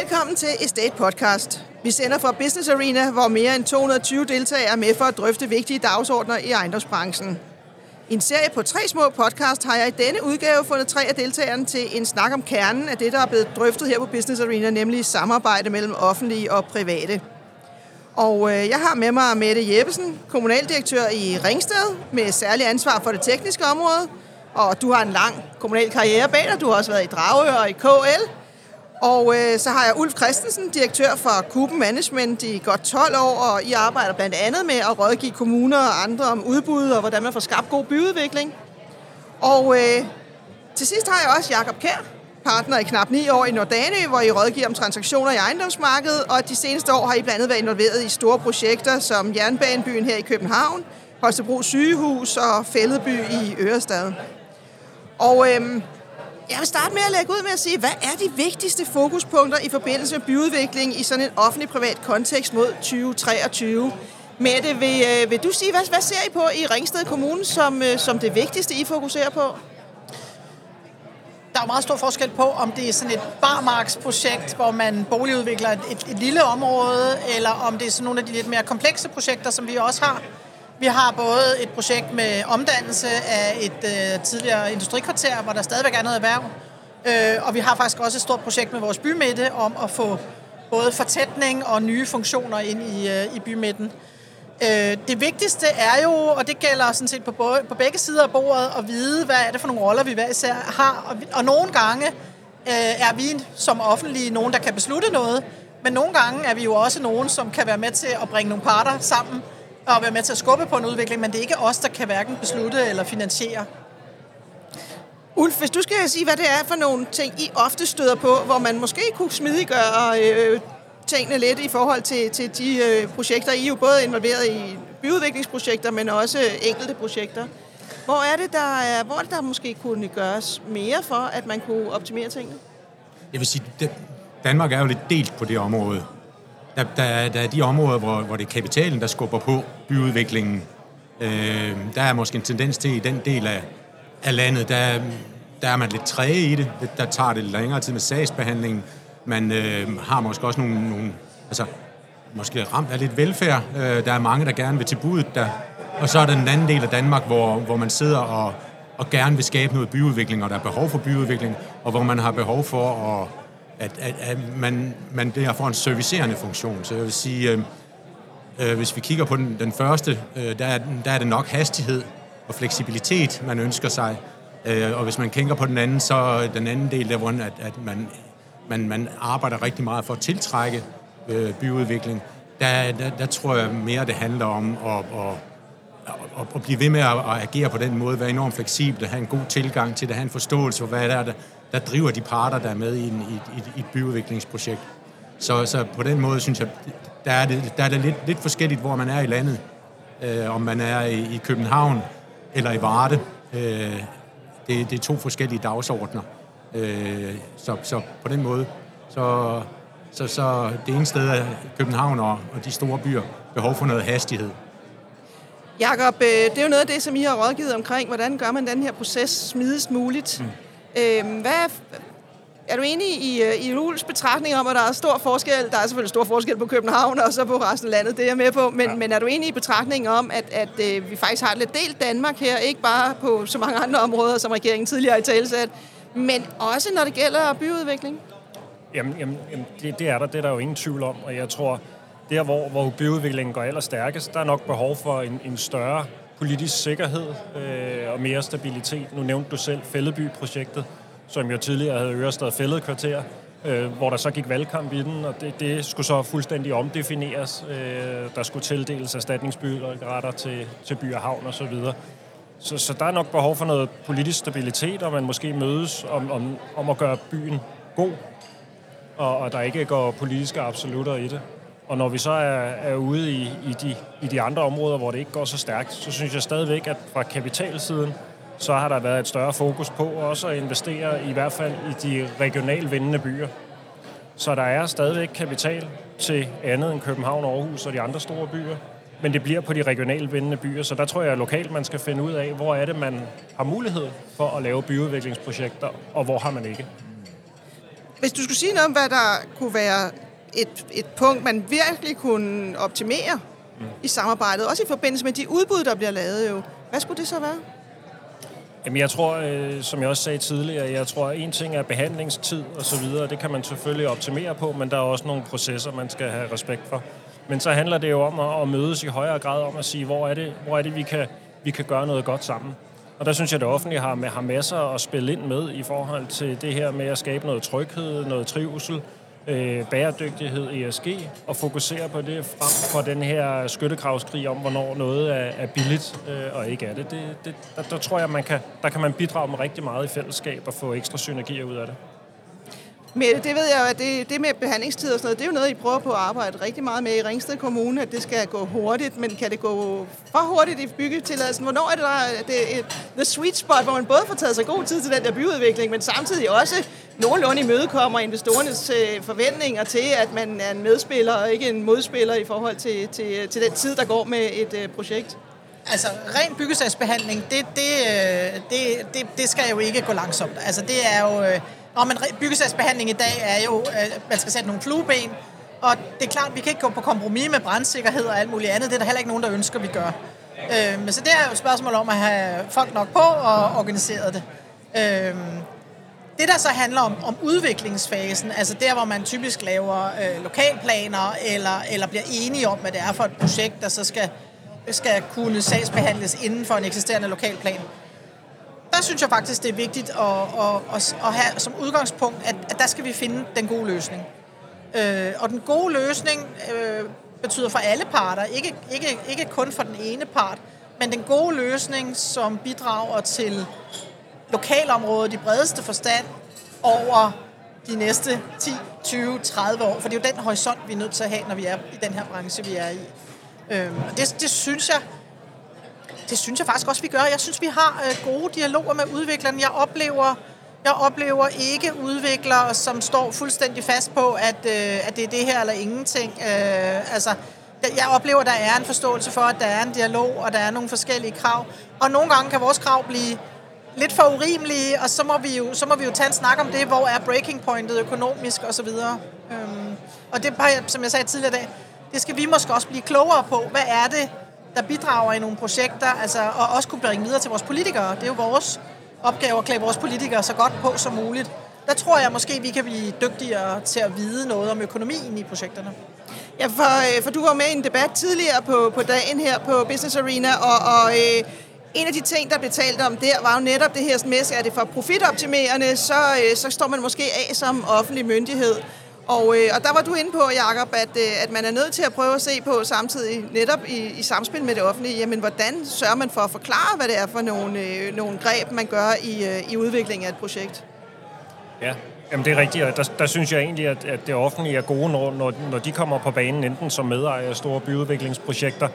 Velkommen til Estate Podcast. Vi sender fra Business Arena, hvor mere end 220 deltagere er med for at drøfte vigtige dagsordner i ejendomsbranchen. I en serie på tre små podcast har jeg i denne udgave fundet tre af deltagerne til en snak om kernen af det, der er blevet drøftet her på Business Arena, nemlig samarbejde mellem offentlige og private. Og øh, jeg har med mig Mette Jeppesen, kommunaldirektør i Ringsted, med særlig ansvar for det tekniske område. Og du har en lang kommunal karriere bag dig. Du har også været i Dragør og i KL. Og øh, så har jeg Ulf Christensen, direktør for Kuben Management i godt 12 år, og I arbejder blandt andet med at rådgive kommuner og andre om udbud og hvordan man får skabt god byudvikling. Og øh, til sidst har jeg også Jakob Kær, partner i knap 9 år i Nordane, hvor I rådgiver om transaktioner i ejendomsmarkedet, og de seneste år har I blandt andet været involveret i store projekter som Jernbanebyen her i København, Holstebro Sygehus og Fælledby i Ørestad. Og øhm, jeg vil starte med at lægge ud med at sige, hvad er de vigtigste fokuspunkter i forbindelse med byudvikling i sådan en offentlig-privat kontekst mod 2023? Mette, vil, øh, vil du sige, hvad, hvad ser I på i Ringsted Kommune som, øh, som det vigtigste, I fokuserer på? Der er meget stor forskel på, om det er sådan et barmarksprojekt, hvor man boligudvikler et, et, et lille område, eller om det er sådan nogle af de lidt mere komplekse projekter, som vi også har. Vi har både et projekt med omdannelse af et øh, tidligere industrikvarter, hvor der stadigvæk er noget erhverv, øh, og vi har faktisk også et stort projekt med vores bymidte om at få både fortætning og nye funktioner ind i, øh, i bymidten. Øh, det vigtigste er jo, og det gælder sådan set på, både, på begge sider af bordet, at vide, hvad er det for nogle roller, vi hver især har. Og, og nogle gange øh, er vi som offentlige nogen, der kan beslutte noget, men nogle gange er vi jo også nogen, som kan være med til at bringe nogle parter sammen at være med til at skubbe på en udvikling, men det er ikke os, der kan hverken beslutte eller finansiere. Ulf, hvis du skal sige, hvad det er for nogle ting, I ofte støder på, hvor man måske kunne smidiggøre øh, tingene lidt i forhold til, til de øh, projekter. I er jo både involveret i byudviklingsprojekter, men også enkelte projekter. Hvor er det, der, er, hvor er det, der måske kunne gøres mere for, at man kunne optimere tingene? Jeg vil sige, Danmark er jo lidt delt på det område. Der, der, der er de områder, hvor, hvor det er kapitalen, der skubber på byudviklingen. Øh, der er måske en tendens til i den del af, af landet, der, der er man lidt træge i det. Der tager det længere tid med sagsbehandlingen. Man øh, har måske også nogle, nogle altså, måske ramt af lidt velfærd. Øh, der er mange, der gerne vil til budet der. Og så er der den anden del af Danmark, hvor, hvor man sidder og, og gerne vil skabe noget byudvikling, og der er behov for byudvikling, og hvor man har behov for at at, at, at man, man bliver for en servicerende funktion. Så jeg vil sige, øh, øh, hvis vi kigger på den, den første, øh, der, er, der er det nok hastighed og fleksibilitet, man ønsker sig. Øh, og hvis man kigger på den anden, så den anden del, der hvor at, at man, man, man arbejder rigtig meget for at tiltrække øh, byudvikling, der, der, der tror jeg mere, det handler om at, at at, at blive ved med at, at agere på den måde, være enormt fleksibel, have en god tilgang til det, have en forståelse for, hvad det er, der, der driver de parter, der er med i, en, i, i et byudviklingsprojekt. Så, så på den måde synes jeg, der er det, der er det lidt, lidt forskelligt, hvor man er i landet. Øh, om man er i, i København eller i Varde. Øh, det, det er to forskellige dagsordner. Øh, så, så på den måde, så, så, så det ene sted er København og, og de store byer behov for noget hastighed. Jakob, øh, det er jo noget af det, som I har rådgivet omkring. Hvordan gør man den her proces smidigst muligt? Mm. Øhm, hvad er, er du enig i, øh, i Rules betragtning om, at der er stor forskel? Der er selvfølgelig stor forskel på København og så på resten af landet, det er jeg med på. Men, ja. men er du enig i betragtningen om, at, at øh, vi faktisk har et lidt delt Danmark her, ikke bare på så mange andre områder, som regeringen tidligere har i talesat, men også når det gælder byudvikling? Jamen, jamen, jamen det, det er der, det er der jo ingen tvivl om, og jeg tror, der hvor, hvor byudviklingen går allerstærkest, der er nok behov for en, en større politisk sikkerhed øh, og mere stabilitet. Nu nævnte du selv Fældeby-projektet, som jo tidligere havde Ørestad Fælledkvarter, øh, hvor der så gik valgkamp i den, og det, det skulle så fuldstændig omdefineres. Øh, der skulle tildeles erstatningsbyretter til, til by og havn osv. Så, så, så der er nok behov for noget politisk stabilitet, og man måske mødes om, om, om at gøre byen god, og, og der ikke går politiske absolutter i det. Og når vi så er, er ude i, i, de, i de andre områder, hvor det ikke går så stærkt, så synes jeg stadigvæk, at fra kapitalsiden, så har der været et større fokus på også at investere i hvert fald i de regionalt vindende byer. Så der er stadigvæk kapital til andet end København, Aarhus og de andre store byer. Men det bliver på de regionalt vindende byer, så der tror jeg at lokalt, man skal finde ud af, hvor er det, man har mulighed for at lave byudviklingsprojekter, og hvor har man ikke. Hvis du skulle sige noget om, hvad der kunne være et, et punkt, man virkelig kunne optimere mm. i samarbejdet, også i forbindelse med de udbud, der bliver lavet jo, hvad skulle det så være? Jamen jeg tror, øh, som jeg også sagde tidligere, jeg tror, at en ting er behandlingstid og så videre. Det kan man selvfølgelig optimere på, men der er også nogle processer, man skal have respekt for. Men så handler det jo om at, at mødes i højere grad om at sige, hvor er det, hvor er det vi, kan, vi kan gøre noget godt sammen. Og der synes jeg, at det offentlige har, har masser at spille ind med i forhold til det her med at skabe noget tryghed, noget trivsel, øh, bæredygtighed, ESG, og fokusere på det frem for den her skyttegravskrig om, hvornår noget er, er billigt øh, og ikke er det. det, det der, der tror jeg, man kan, der kan man bidrage med rigtig meget i fællesskab og få ekstra synergier ud af det. Men øh, det ved jeg jo, at det, det med behandlingstid og sådan noget, det er jo noget, I prøver på at arbejde rigtig meget med i Ringsted Kommune, at det skal gå hurtigt, men kan det gå for hurtigt i byggetilladelsen? Hvornår er det der det er the sweet spot, hvor man både får taget sig god tid til den der byudvikling, men samtidig også nogenlunde imødekommer investorernes øh, forventninger til, at man er en medspiller og ikke en modspiller i forhold til, til, til den tid, der går med et øh, projekt? Altså, ren byggesagsbehandling, det, det, øh, det, det, det skal jo ikke gå langsomt. Altså, det er jo øh, Nå, men byggesagsbehandling i dag er jo, at man skal sætte nogle flueben, og det er klart, at vi kan ikke gå på kompromis med brandsikkerhed og alt muligt andet. Det er der heller ikke nogen, der ønsker, vi gør. Øh, men så det er jo et spørgsmål om at have folk nok på og organisere det. Øh, det, der så handler om, om udviklingsfasen, altså der, hvor man typisk laver øh, lokalplaner, eller, eller bliver enige om, hvad det er for et projekt, der så skal, skal kunne sagsbehandles inden for en eksisterende lokalplan, der synes jeg faktisk, det er vigtigt at, at, at, at have som udgangspunkt, at, at der skal vi finde den gode løsning. Øh, og den gode løsning øh, betyder for alle parter, ikke, ikke, ikke kun for den ene part, men den gode løsning, som bidrager til lokalområdet i bredeste forstand over de næste 10, 20, 30 år. For det er jo den horisont, vi er nødt til at have, når vi er i den her branche, vi er i. Øh, og det, det synes jeg det synes jeg faktisk også, vi gør. Jeg synes, vi har øh, gode dialoger med udviklerne. Jeg oplever, jeg oplever ikke udviklere, som står fuldstændig fast på, at, øh, at det er det her eller ingenting. Øh, altså, jeg oplever, at der er en forståelse for, at der er en dialog, og der er nogle forskellige krav. Og nogle gange kan vores krav blive lidt for urimelige, og så må vi jo, så må vi jo tage en snak om det, hvor er breaking pointet økonomisk osv. Øhm, og det, som jeg sagde tidligere i dag, det skal vi måske også blive klogere på. Hvad er det, der bidrager i nogle projekter, altså, og også kunne bringe videre til vores politikere. Det er jo vores opgave at klæde vores politikere så godt på som muligt. Der tror jeg måske, vi kan blive dygtigere til at vide noget om økonomien i projekterne. Ja, for, øh, for du var med i en debat tidligere på, på dagen her på Business Arena, og, og øh, en af de ting, der blev talt om der, var jo netop det her med, at er det for profitoptimerende, så, øh, så står man måske af som offentlig myndighed. Og, øh, og der var du inde på, Jacob, at, øh, at man er nødt til at prøve at se på samtidig, netop i, i samspil med det offentlige, jamen hvordan sørger man for at forklare, hvad det er for nogle, øh, nogle greb, man gør i, øh, i udviklingen af et projekt? Ja, Jamen det er rigtigt, og der, der synes jeg egentlig, at, at det offentlige er gode, når, når, når de kommer på banen, enten som medejer af store byudviklingsprojekter,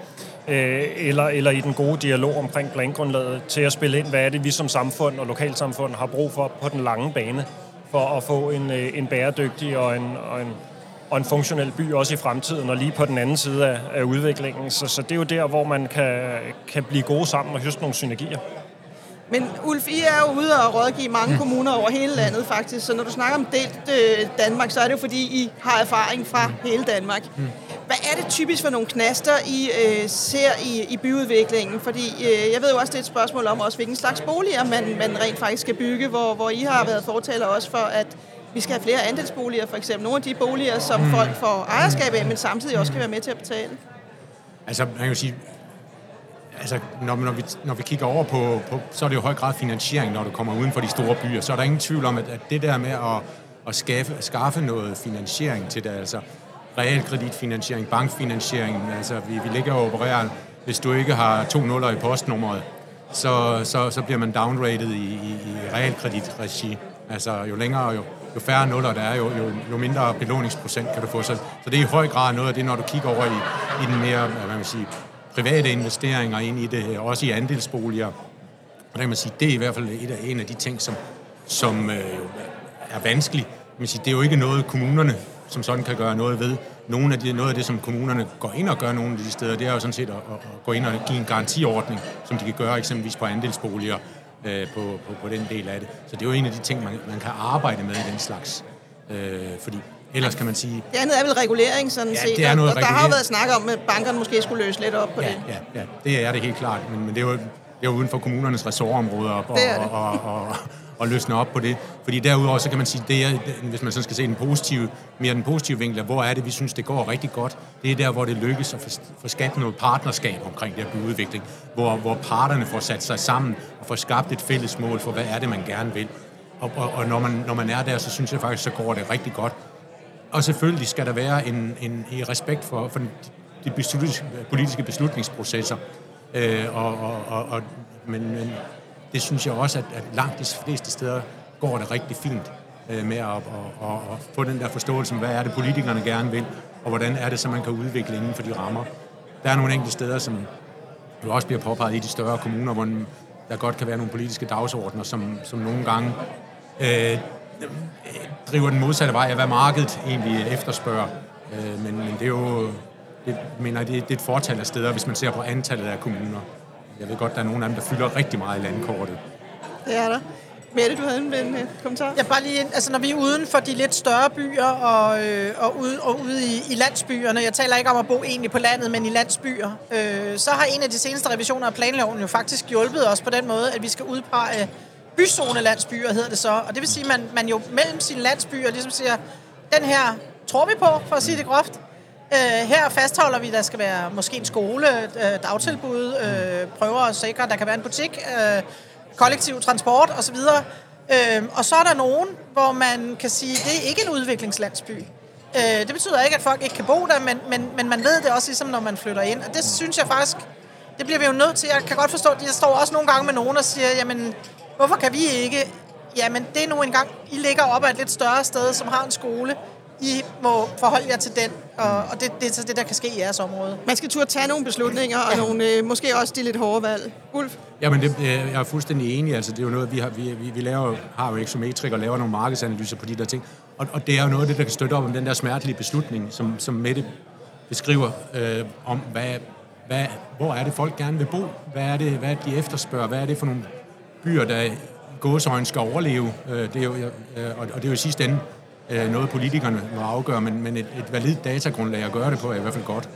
øh, eller, eller i den gode dialog omkring plangrundlaget, til at spille ind, hvad er det, vi som samfund og lokalsamfund har brug for på den lange bane for at få en, øh, en bæredygtig og en, og, en, og en funktionel by også i fremtiden, og lige på den anden side af, af udviklingen. Så, så det er jo der, hvor man kan, kan blive gode sammen og høste nogle synergier. Men Ulf, I er jo ude og rådgive mange mm. kommuner over hele landet faktisk, så når du snakker om delt øh, Danmark, så er det jo fordi, I har erfaring fra hele Danmark. Mm. Er det typisk for nogle knaster, I øh, ser i, i byudviklingen? Fordi øh, jeg ved jo også, det er et spørgsmål om også, hvilken slags boliger man, man rent faktisk skal bygge, hvor, hvor I har været fortaler også for, at vi skal have flere andelsboliger, for eksempel. Nogle af de boliger, som mm. folk får ejerskab af, men samtidig også kan være med til at betale. Altså, man kan jo sige, altså, når, når, vi, når vi kigger over på, på, så er det jo høj grad finansiering, når du kommer uden for de store byer. Så er der ingen tvivl om, at, at det der med at, at skaffe, skaffe noget finansiering til det, altså realkreditfinansiering, bankfinansiering, altså vi, vi ligger og opererer, hvis du ikke har to nuller i postnummeret, så, så, så bliver man downrated i, i, i realkreditregi. Altså jo længere, jo, jo færre nuller der er, jo, jo, jo mindre belåningsprocent kan du få. Så, så det er i høj grad noget af det, når du kigger over i, i den mere, hvad man sige, private investeringer ind i det, også i andelsboliger. Og der kan man sige, det er i hvert fald et af, en af de ting, som, som øh, er vanskelig. Man siger, det er jo ikke noget, kommunerne som sådan kan gøre noget ved. Nogle af de, noget af det, som kommunerne går ind og gør nogle af de steder, det er jo sådan set at, at gå ind og give en garantiordning, som de kan gøre eksempelvis på andelsboliger øh, på, på, på den del af det. Så det er jo en af de ting, man, man kan arbejde med i den slags Øh, fordi ellers kan man sige... Det andet er vel regulering, sådan Ja, set. det er noget og, der har jo været snak om, at bankerne måske skulle løse lidt op på Ja, det. ja, ja, det er det helt klart, men, men det er jo, det er jo uden for kommunernes ressortområder og, Det er det. og, og, og, og løsne op på det. Fordi derudover, så kan man sige, det er, hvis man sådan skal se den positive, mere den positive vinkel, hvor er det, vi synes, det går rigtig godt. Det er der, hvor det lykkes at få, få skabt noget partnerskab omkring det her byudvikling, hvor, hvor parterne får sat sig sammen og får skabt et fælles mål for, hvad er det, man gerne vil. Og, og, og når, man, når man er der, så synes jeg faktisk, så går det rigtig godt. Og selvfølgelig skal der være en, en, en respekt for, for de beslutnings, politiske beslutningsprocesser. Øh, og, og, og, og, men, men det synes jeg også, at, at langt de fleste steder går det rigtig fint øh, med at, at, at, og få den der forståelse om, hvad er det politikerne gerne vil, og hvordan er det, så man kan udvikle inden for de rammer. Der er nogle enkelte steder, som jo også bliver påpeget i de større kommuner, hvor der godt kan være nogle politiske dagsordner, som, som nogle gange øh, driver den modsatte vej af, hvad markedet egentlig efterspørger. Øh, men, men det er jo, det, mener, det, det er et fortal af steder, hvis man ser på antallet af kommuner. Jeg ved godt, der er nogle af dem, der fylder rigtig meget i landkortet. Det er der. Mette, du havde en, en øh, kommentar? Ja, bare lige, altså når vi er uden for de lidt større byer og, øh, og ude, og ude i, i landsbyerne, jeg taler ikke om at bo egentlig på landet, men i landsbyer, øh, så har en af de seneste revisioner af planloven jo faktisk hjulpet os på den måde, at vi skal udpege byzone landsbyer, hedder det så. Og det vil sige, at man, man jo mellem sine landsbyer ligesom siger, den her tror vi på, for at sige det groft. Øh, her fastholder vi, at der skal være måske en skole, øh, dagtilbud, øh, prøver at sikre, at der kan være en butik, øh, kollektiv transport osv. Øh, og så er der nogen, hvor man kan sige, at det er ikke en udviklingslandsby. Øh, det betyder ikke, at folk ikke kan bo der, men, men, men man ved det også ligesom, når man flytter ind. Og det synes jeg faktisk, det bliver vi jo nødt til. Jeg kan godt forstå, at jeg står også nogle gange med nogen og siger, jamen, hvorfor kan vi ikke? Jamen, det er nu engang, I ligger op ad et lidt større sted, som har en skole. I må forholde jer til den, og, og det, det er så det, der kan ske i jeres område. Man skal turde tage nogle beslutninger, og nogle, øh, måske også de lidt hårde valg. Ulf? Jamen, det, øh, jeg er fuldstændig enig. Altså, det er jo noget, vi har, vi, vi, vi laver, har jo Exometric og laver nogle markedsanalyser på de der ting. Og, og det er jo noget af det, der kan støtte op om den der smertelige beslutning, som, som Mette beskriver øh, om, hvad, hvad, hvor er det, folk gerne vil bo? Hvad er det, hvad er det, de efterspørger? Hvad er det for nogle byer, der gåsøjne skal overleve? Øh, det er jo, øh, og, og det er jo i sidste ende øh, noget, politikerne må afgøre, men, men et, et validt datagrundlag at gøre det på er i hvert fald godt.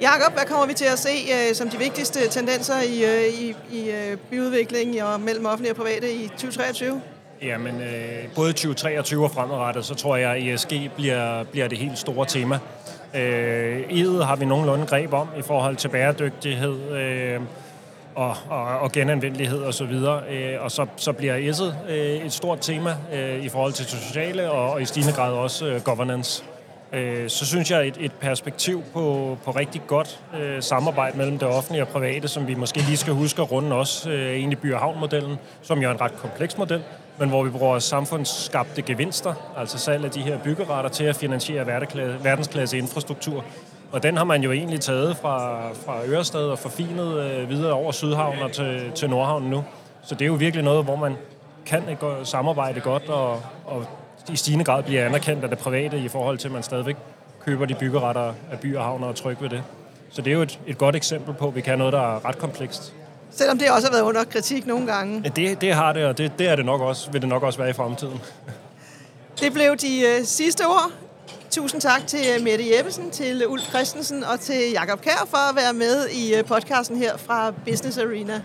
Jakob, hvad kommer vi til at se øh, som de vigtigste tendenser i, øh, i, i øh, byudviklingen og mellem offentlige og private i 2023? Jamen, øh, både 2023 og fremadrettet, så tror jeg, at ESG bliver, bliver det helt store tema. Øh, E'et har vi nogenlunde greb om i forhold til bæredygtighed øh, og, og, og genanvendelighed osv. Og, så videre. øh, og så, så bliver S'et øh, et stort tema øh, i forhold til det sociale og, og i stigende grad også øh, governance. Øh, så synes jeg, et, et perspektiv på, på rigtig godt øh, samarbejde mellem det offentlige og private, som vi måske lige skal huske at runde også øh, egentlig by- og havnmodellen, som jo er en ret kompleks model, men hvor vi bruger samfundsskabte gevinster, altså salg af de her byggeretter, til at finansiere verdensklasse infrastruktur. Og den har man jo egentlig taget fra, fra Ørestad og forfinet øh, videre over Sydhavn og til, til Nordhavn nu. Så det er jo virkelig noget, hvor man kan samarbejde godt og, og i stigende grad bliver anerkendt af det private i forhold til, at man stadigvæk køber de byggeretter af by og havn og tryg ved det. Så det er jo et, et godt eksempel på, at vi kan noget, der er ret komplekst. Selvom det også har været under kritik nogle gange. Ja, det, det har det, og det, det er det nok også, vil det nok også være i fremtiden. Det blev de øh, sidste ord. Tusind tak til øh, Mette Jeppesen, til øh, Ulf Christensen og til Jakob Kær for at være med i øh, podcasten her fra Business Arena.